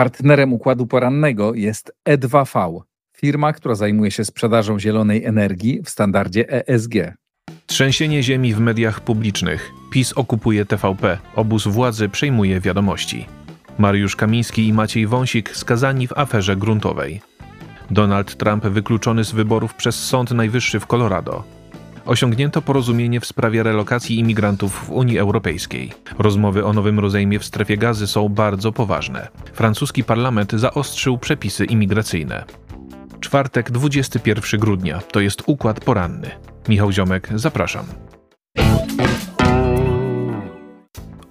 Partnerem układu porannego jest E2V, firma, która zajmuje się sprzedażą zielonej energii w standardzie ESG. Trzęsienie ziemi w mediach publicznych. PiS okupuje TVP. Obóz władzy przejmuje wiadomości. Mariusz Kamiński i Maciej Wąsik skazani w aferze gruntowej. Donald Trump wykluczony z wyborów przez Sąd Najwyższy w Colorado. Osiągnięto porozumienie w sprawie relokacji imigrantów w Unii Europejskiej. Rozmowy o nowym rozejmie w strefie gazy są bardzo poważne. Francuski parlament zaostrzył przepisy imigracyjne. Czwartek, 21 grudnia. To jest układ poranny. Michał Ziomek, zapraszam.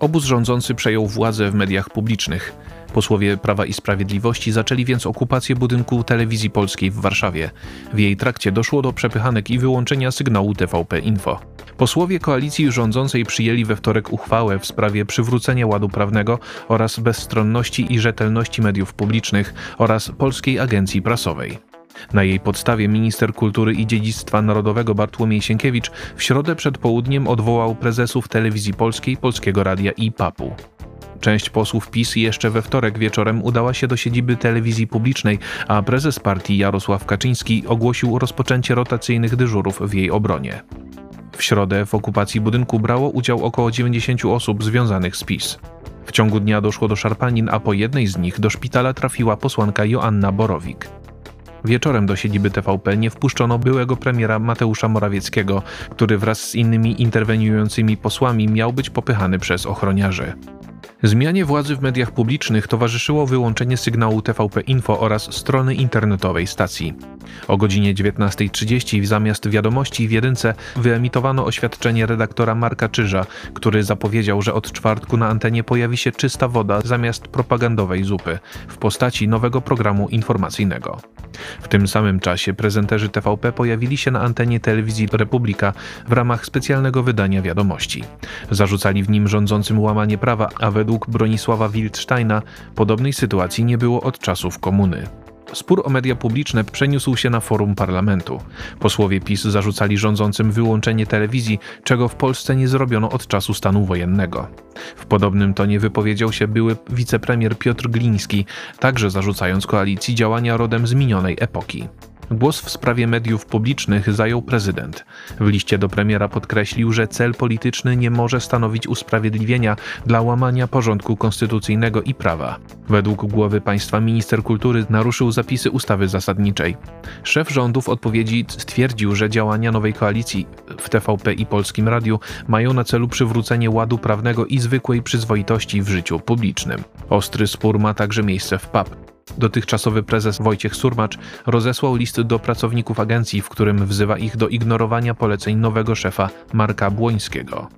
Obóz rządzący przejął władzę w mediach publicznych. Posłowie Prawa i Sprawiedliwości zaczęli więc okupację budynku telewizji polskiej w Warszawie. W jej trakcie doszło do przepychanek i wyłączenia sygnału TVP Info. Posłowie koalicji rządzącej przyjęli we wtorek uchwałę w sprawie przywrócenia ładu prawnego oraz bezstronności i rzetelności mediów publicznych oraz Polskiej Agencji Prasowej. Na jej podstawie minister kultury i dziedzictwa narodowego Bartłomiej Sienkiewicz w środę przed południem odwołał prezesów telewizji polskiej, Polskiego Radia i PAP-u. Część posłów PiS jeszcze we wtorek wieczorem udała się do siedziby telewizji publicznej, a prezes partii Jarosław Kaczyński ogłosił rozpoczęcie rotacyjnych dyżurów w jej obronie. W środę w okupacji budynku brało udział około 90 osób związanych z PiS. W ciągu dnia doszło do szarpanin, a po jednej z nich do szpitala trafiła posłanka Joanna Borowik. Wieczorem do siedziby TVP nie wpuszczono byłego premiera Mateusza Morawieckiego, który wraz z innymi interweniującymi posłami miał być popychany przez ochroniarzy. Zmianie władzy w mediach publicznych towarzyszyło wyłączenie sygnału TVP Info oraz strony internetowej stacji. O godzinie 19.30 zamiast wiadomości w jedynce wyemitowano oświadczenie redaktora Marka Czyża, który zapowiedział, że od czwartku na antenie pojawi się czysta woda zamiast propagandowej zupy w postaci nowego programu informacyjnego. W tym samym czasie prezenterzy TVP pojawili się na antenie telewizji Republika w ramach specjalnego wydania wiadomości. Zarzucali w nim rządzącym łamanie prawa, a według Bronisława Wildsteina podobnej sytuacji nie było od czasów komuny. Spór o media publiczne przeniósł się na forum parlamentu. Posłowie PiS zarzucali rządzącym wyłączenie telewizji, czego w Polsce nie zrobiono od czasu stanu wojennego. W podobnym tonie wypowiedział się były wicepremier Piotr Gliński, także zarzucając koalicji działania rodem z minionej epoki. Głos w sprawie mediów publicznych zajął prezydent. W liście do premiera podkreślił, że cel polityczny nie może stanowić usprawiedliwienia dla łamania porządku konstytucyjnego i prawa. Według głowy państwa minister kultury naruszył zapisy ustawy zasadniczej. Szef rządu w odpowiedzi stwierdził, że działania nowej koalicji w TVP i Polskim Radiu mają na celu przywrócenie ładu prawnego i zwykłej przyzwoitości w życiu publicznym. Ostry spór ma także miejsce w PAP. Dotychczasowy prezes Wojciech Surmacz rozesłał list do pracowników agencji, w którym wzywa ich do ignorowania poleceń nowego szefa Marka Błońskiego.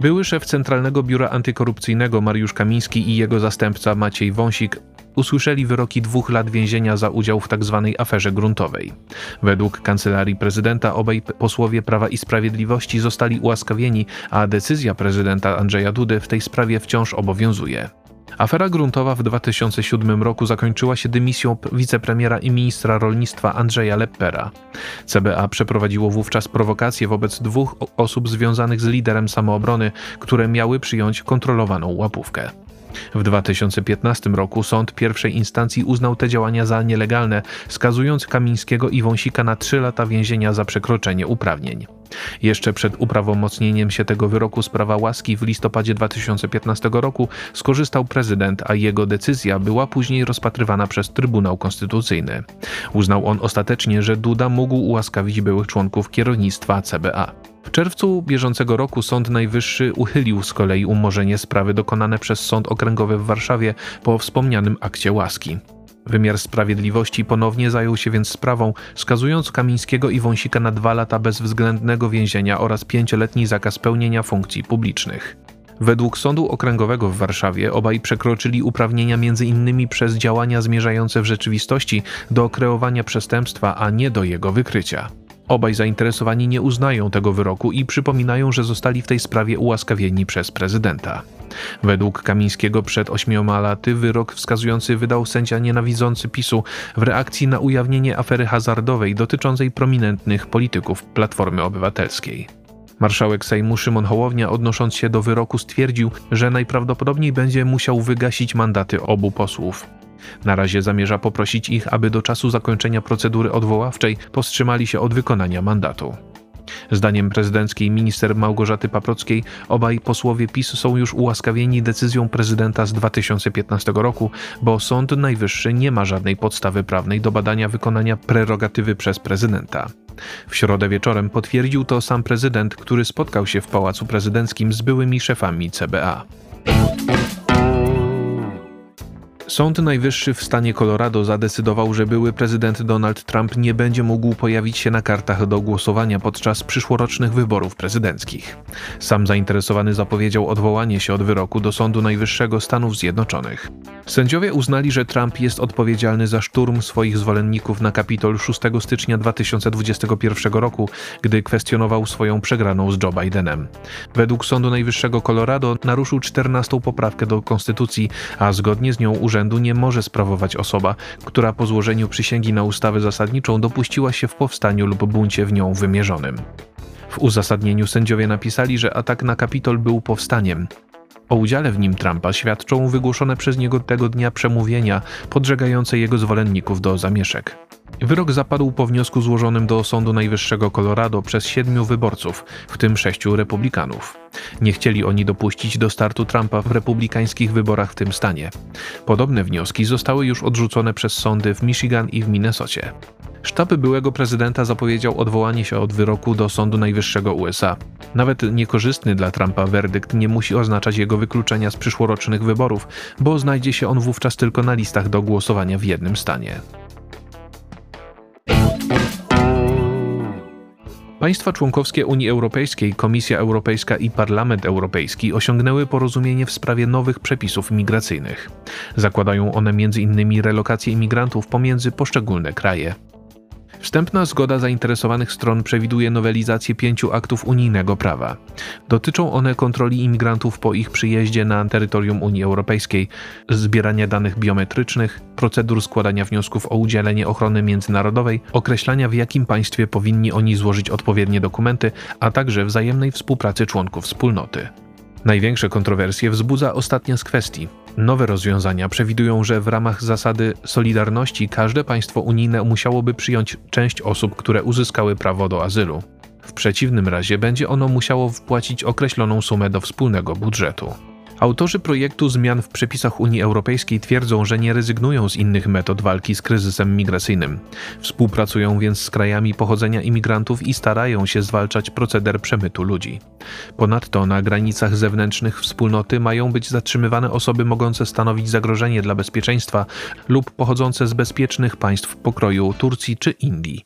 Były szef Centralnego Biura Antykorupcyjnego Mariusz Kamiński i jego zastępca Maciej Wąsik usłyszeli wyroki dwóch lat więzienia za udział w tzw. Tak aferze gruntowej. Według kancelarii prezydenta obaj posłowie Prawa i Sprawiedliwości zostali ułaskawieni, a decyzja prezydenta Andrzeja Dudy w tej sprawie wciąż obowiązuje. Afera gruntowa w 2007 roku zakończyła się dymisją wicepremiera i ministra rolnictwa Andrzeja Leppera. CBA przeprowadziło wówczas prowokacje wobec dwóch osób związanych z liderem samoobrony, które miały przyjąć kontrolowaną łapówkę. W 2015 roku sąd pierwszej instancji uznał te działania za nielegalne, skazując Kamińskiego i Wąsika na trzy lata więzienia za przekroczenie uprawnień. Jeszcze przed uprawomocnieniem się tego wyroku sprawa łaski w listopadzie 2015 roku skorzystał prezydent, a jego decyzja była później rozpatrywana przez Trybunał Konstytucyjny. Uznał on ostatecznie, że Duda mógł ułaskawić byłych członków kierownictwa CBA. W czerwcu bieżącego roku Sąd Najwyższy uchylił z kolei umorzenie sprawy dokonane przez Sąd Okręgowy w Warszawie po wspomnianym akcie łaski. Wymiar Sprawiedliwości ponownie zajął się więc sprawą, skazując Kamińskiego i Wąsika na dwa lata bezwzględnego więzienia oraz pięcioletni zakaz pełnienia funkcji publicznych. Według Sądu Okręgowego w Warszawie obaj przekroczyli uprawnienia m.in. przez działania zmierzające w rzeczywistości do kreowania przestępstwa, a nie do jego wykrycia. Obaj zainteresowani nie uznają tego wyroku i przypominają, że zostali w tej sprawie ułaskawieni przez prezydenta. Według Kamińskiego przed ośmioma laty wyrok wskazujący wydał sędzia nienawidzący PiSu w reakcji na ujawnienie afery hazardowej dotyczącej prominentnych polityków Platformy Obywatelskiej. Marszałek Sejmu Szymon Hołownia, odnosząc się do wyroku, stwierdził, że najprawdopodobniej będzie musiał wygasić mandaty obu posłów. Na razie zamierza poprosić ich, aby do czasu zakończenia procedury odwoławczej powstrzymali się od wykonania mandatu. Zdaniem prezydenckiej minister Małgorzaty Paprockiej obaj posłowie PiS są już ułaskawieni decyzją prezydenta z 2015 roku, bo Sąd Najwyższy nie ma żadnej podstawy prawnej do badania wykonania prerogatywy przez prezydenta. W środę wieczorem potwierdził to sam prezydent, który spotkał się w Pałacu Prezydenckim z byłymi szefami CBA. Sąd Najwyższy w stanie Colorado zadecydował, że były prezydent Donald Trump nie będzie mógł pojawić się na kartach do głosowania podczas przyszłorocznych wyborów prezydenckich. Sam zainteresowany zapowiedział odwołanie się od wyroku do Sądu Najwyższego Stanów Zjednoczonych. Sędziowie uznali, że Trump jest odpowiedzialny za szturm swoich zwolenników na Kapitol 6 stycznia 2021 roku, gdy kwestionował swoją przegraną z Joe Bidenem. Według Sądu Najwyższego Colorado naruszył 14 poprawkę do konstytucji, a zgodnie z nią urzędu nie może sprawować osoba, która po złożeniu przysięgi na ustawę zasadniczą dopuściła się w powstaniu lub buncie w nią wymierzonym. W uzasadnieniu sędziowie napisali, że atak na Kapitol był powstaniem. O udziale w nim Trumpa świadczą wygłoszone przez niego tego dnia przemówienia podżegające jego zwolenników do zamieszek. Wyrok zapadł po wniosku złożonym do Sądu Najwyższego Colorado przez siedmiu wyborców, w tym sześciu republikanów. Nie chcieli oni dopuścić do startu Trumpa w republikańskich wyborach w tym stanie. Podobne wnioski zostały już odrzucone przez sądy w Michigan i w Minnesocie. Sztab byłego prezydenta zapowiedział odwołanie się od wyroku do Sądu Najwyższego USA. Nawet niekorzystny dla Trumpa werdykt nie musi oznaczać jego wykluczenia z przyszłorocznych wyborów, bo znajdzie się on wówczas tylko na listach do głosowania w jednym stanie. Państwa członkowskie Unii Europejskiej, Komisja Europejska i Parlament Europejski osiągnęły porozumienie w sprawie nowych przepisów migracyjnych. Zakładają one m.in. relokację imigrantów pomiędzy poszczególne kraje. Wstępna zgoda zainteresowanych stron przewiduje nowelizację pięciu aktów unijnego prawa. Dotyczą one kontroli imigrantów po ich przyjeździe na terytorium Unii Europejskiej, zbierania danych biometrycznych, procedur składania wniosków o udzielenie ochrony międzynarodowej, określania w jakim państwie powinni oni złożyć odpowiednie dokumenty, a także wzajemnej współpracy członków wspólnoty. Największe kontrowersje wzbudza ostatnia z kwestii. Nowe rozwiązania przewidują, że w ramach zasady solidarności każde państwo unijne musiałoby przyjąć część osób, które uzyskały prawo do azylu. W przeciwnym razie będzie ono musiało wpłacić określoną sumę do wspólnego budżetu. Autorzy projektu zmian w przepisach Unii Europejskiej twierdzą, że nie rezygnują z innych metod walki z kryzysem migracyjnym. Współpracują więc z krajami pochodzenia imigrantów i starają się zwalczać proceder przemytu ludzi. Ponadto na granicach zewnętrznych wspólnoty mają być zatrzymywane osoby mogące stanowić zagrożenie dla bezpieczeństwa lub pochodzące z bezpiecznych państw pokroju Turcji czy Indii.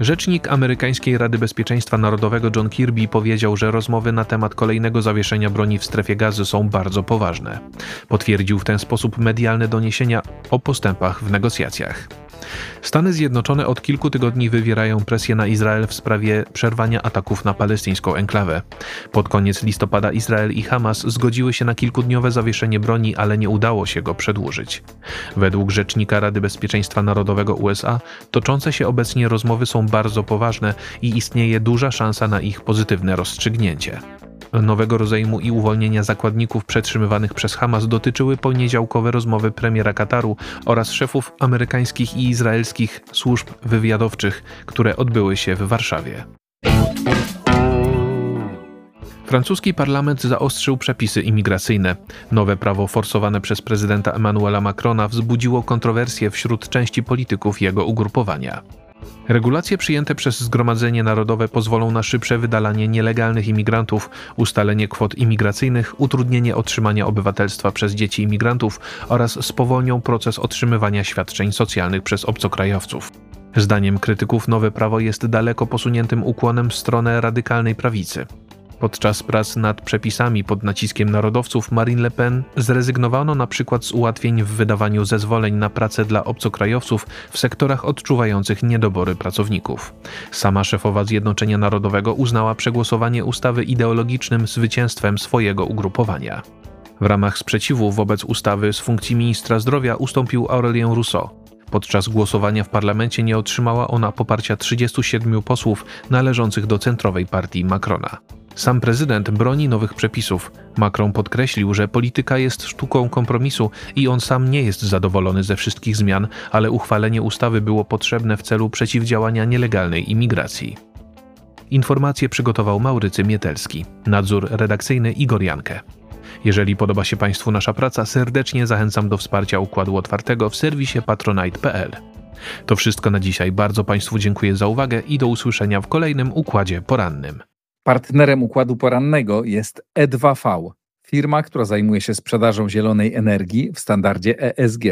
Rzecznik amerykańskiej Rady Bezpieczeństwa Narodowego John Kirby powiedział, że rozmowy na temat kolejnego zawieszenia broni w strefie gazy są bardzo poważne. Potwierdził w ten sposób medialne doniesienia o postępach w negocjacjach. Stany Zjednoczone od kilku tygodni wywierają presję na Izrael w sprawie przerwania ataków na palestyńską enklawę. Pod koniec listopada Izrael i Hamas zgodziły się na kilkudniowe zawieszenie broni, ale nie udało się go przedłużyć. Według rzecznika Rady Bezpieczeństwa Narodowego USA toczące się obecnie rozmowy są bardzo poważne i istnieje duża szansa na ich pozytywne rozstrzygnięcie nowego rozejmu i uwolnienia zakładników przetrzymywanych przez Hamas dotyczyły poniedziałkowe rozmowy premiera Kataru oraz szefów amerykańskich i izraelskich służb wywiadowczych, które odbyły się w Warszawie. Francuski parlament zaostrzył przepisy imigracyjne. Nowe prawo forsowane przez prezydenta Emmanuela Macrona wzbudziło kontrowersje wśród części polityków jego ugrupowania. Regulacje przyjęte przez Zgromadzenie Narodowe pozwolą na szybsze wydalanie nielegalnych imigrantów, ustalenie kwot imigracyjnych, utrudnienie otrzymania obywatelstwa przez dzieci imigrantów oraz spowolnią proces otrzymywania świadczeń socjalnych przez obcokrajowców. Zdaniem krytyków nowe prawo jest daleko posuniętym ukłonem w stronę radykalnej prawicy. Podczas prac nad przepisami pod naciskiem narodowców Marine Le Pen zrezygnowano na przykład z ułatwień w wydawaniu zezwoleń na pracę dla obcokrajowców w sektorach odczuwających niedobory pracowników. Sama szefowa Zjednoczenia Narodowego uznała przegłosowanie ustawy ideologicznym zwycięstwem swojego ugrupowania. W ramach sprzeciwu wobec ustawy z funkcji ministra zdrowia ustąpił Aurelien Rousseau. Podczas głosowania w parlamencie nie otrzymała ona poparcia 37 posłów należących do centrowej partii Macrona. Sam prezydent broni nowych przepisów. Macron podkreślił, że polityka jest sztuką kompromisu i on sam nie jest zadowolony ze wszystkich zmian, ale uchwalenie ustawy było potrzebne w celu przeciwdziałania nielegalnej imigracji. Informacje przygotował Maurycy Mietelski. Nadzór redakcyjny Igor Jankę. Jeżeli podoba się Państwu nasza praca, serdecznie zachęcam do wsparcia Układu Otwartego w serwisie patronite.pl. To wszystko na dzisiaj. Bardzo Państwu dziękuję za uwagę i do usłyszenia w kolejnym Układzie Porannym. Partnerem układu porannego jest E2V, firma, która zajmuje się sprzedażą zielonej energii w standardzie ESG.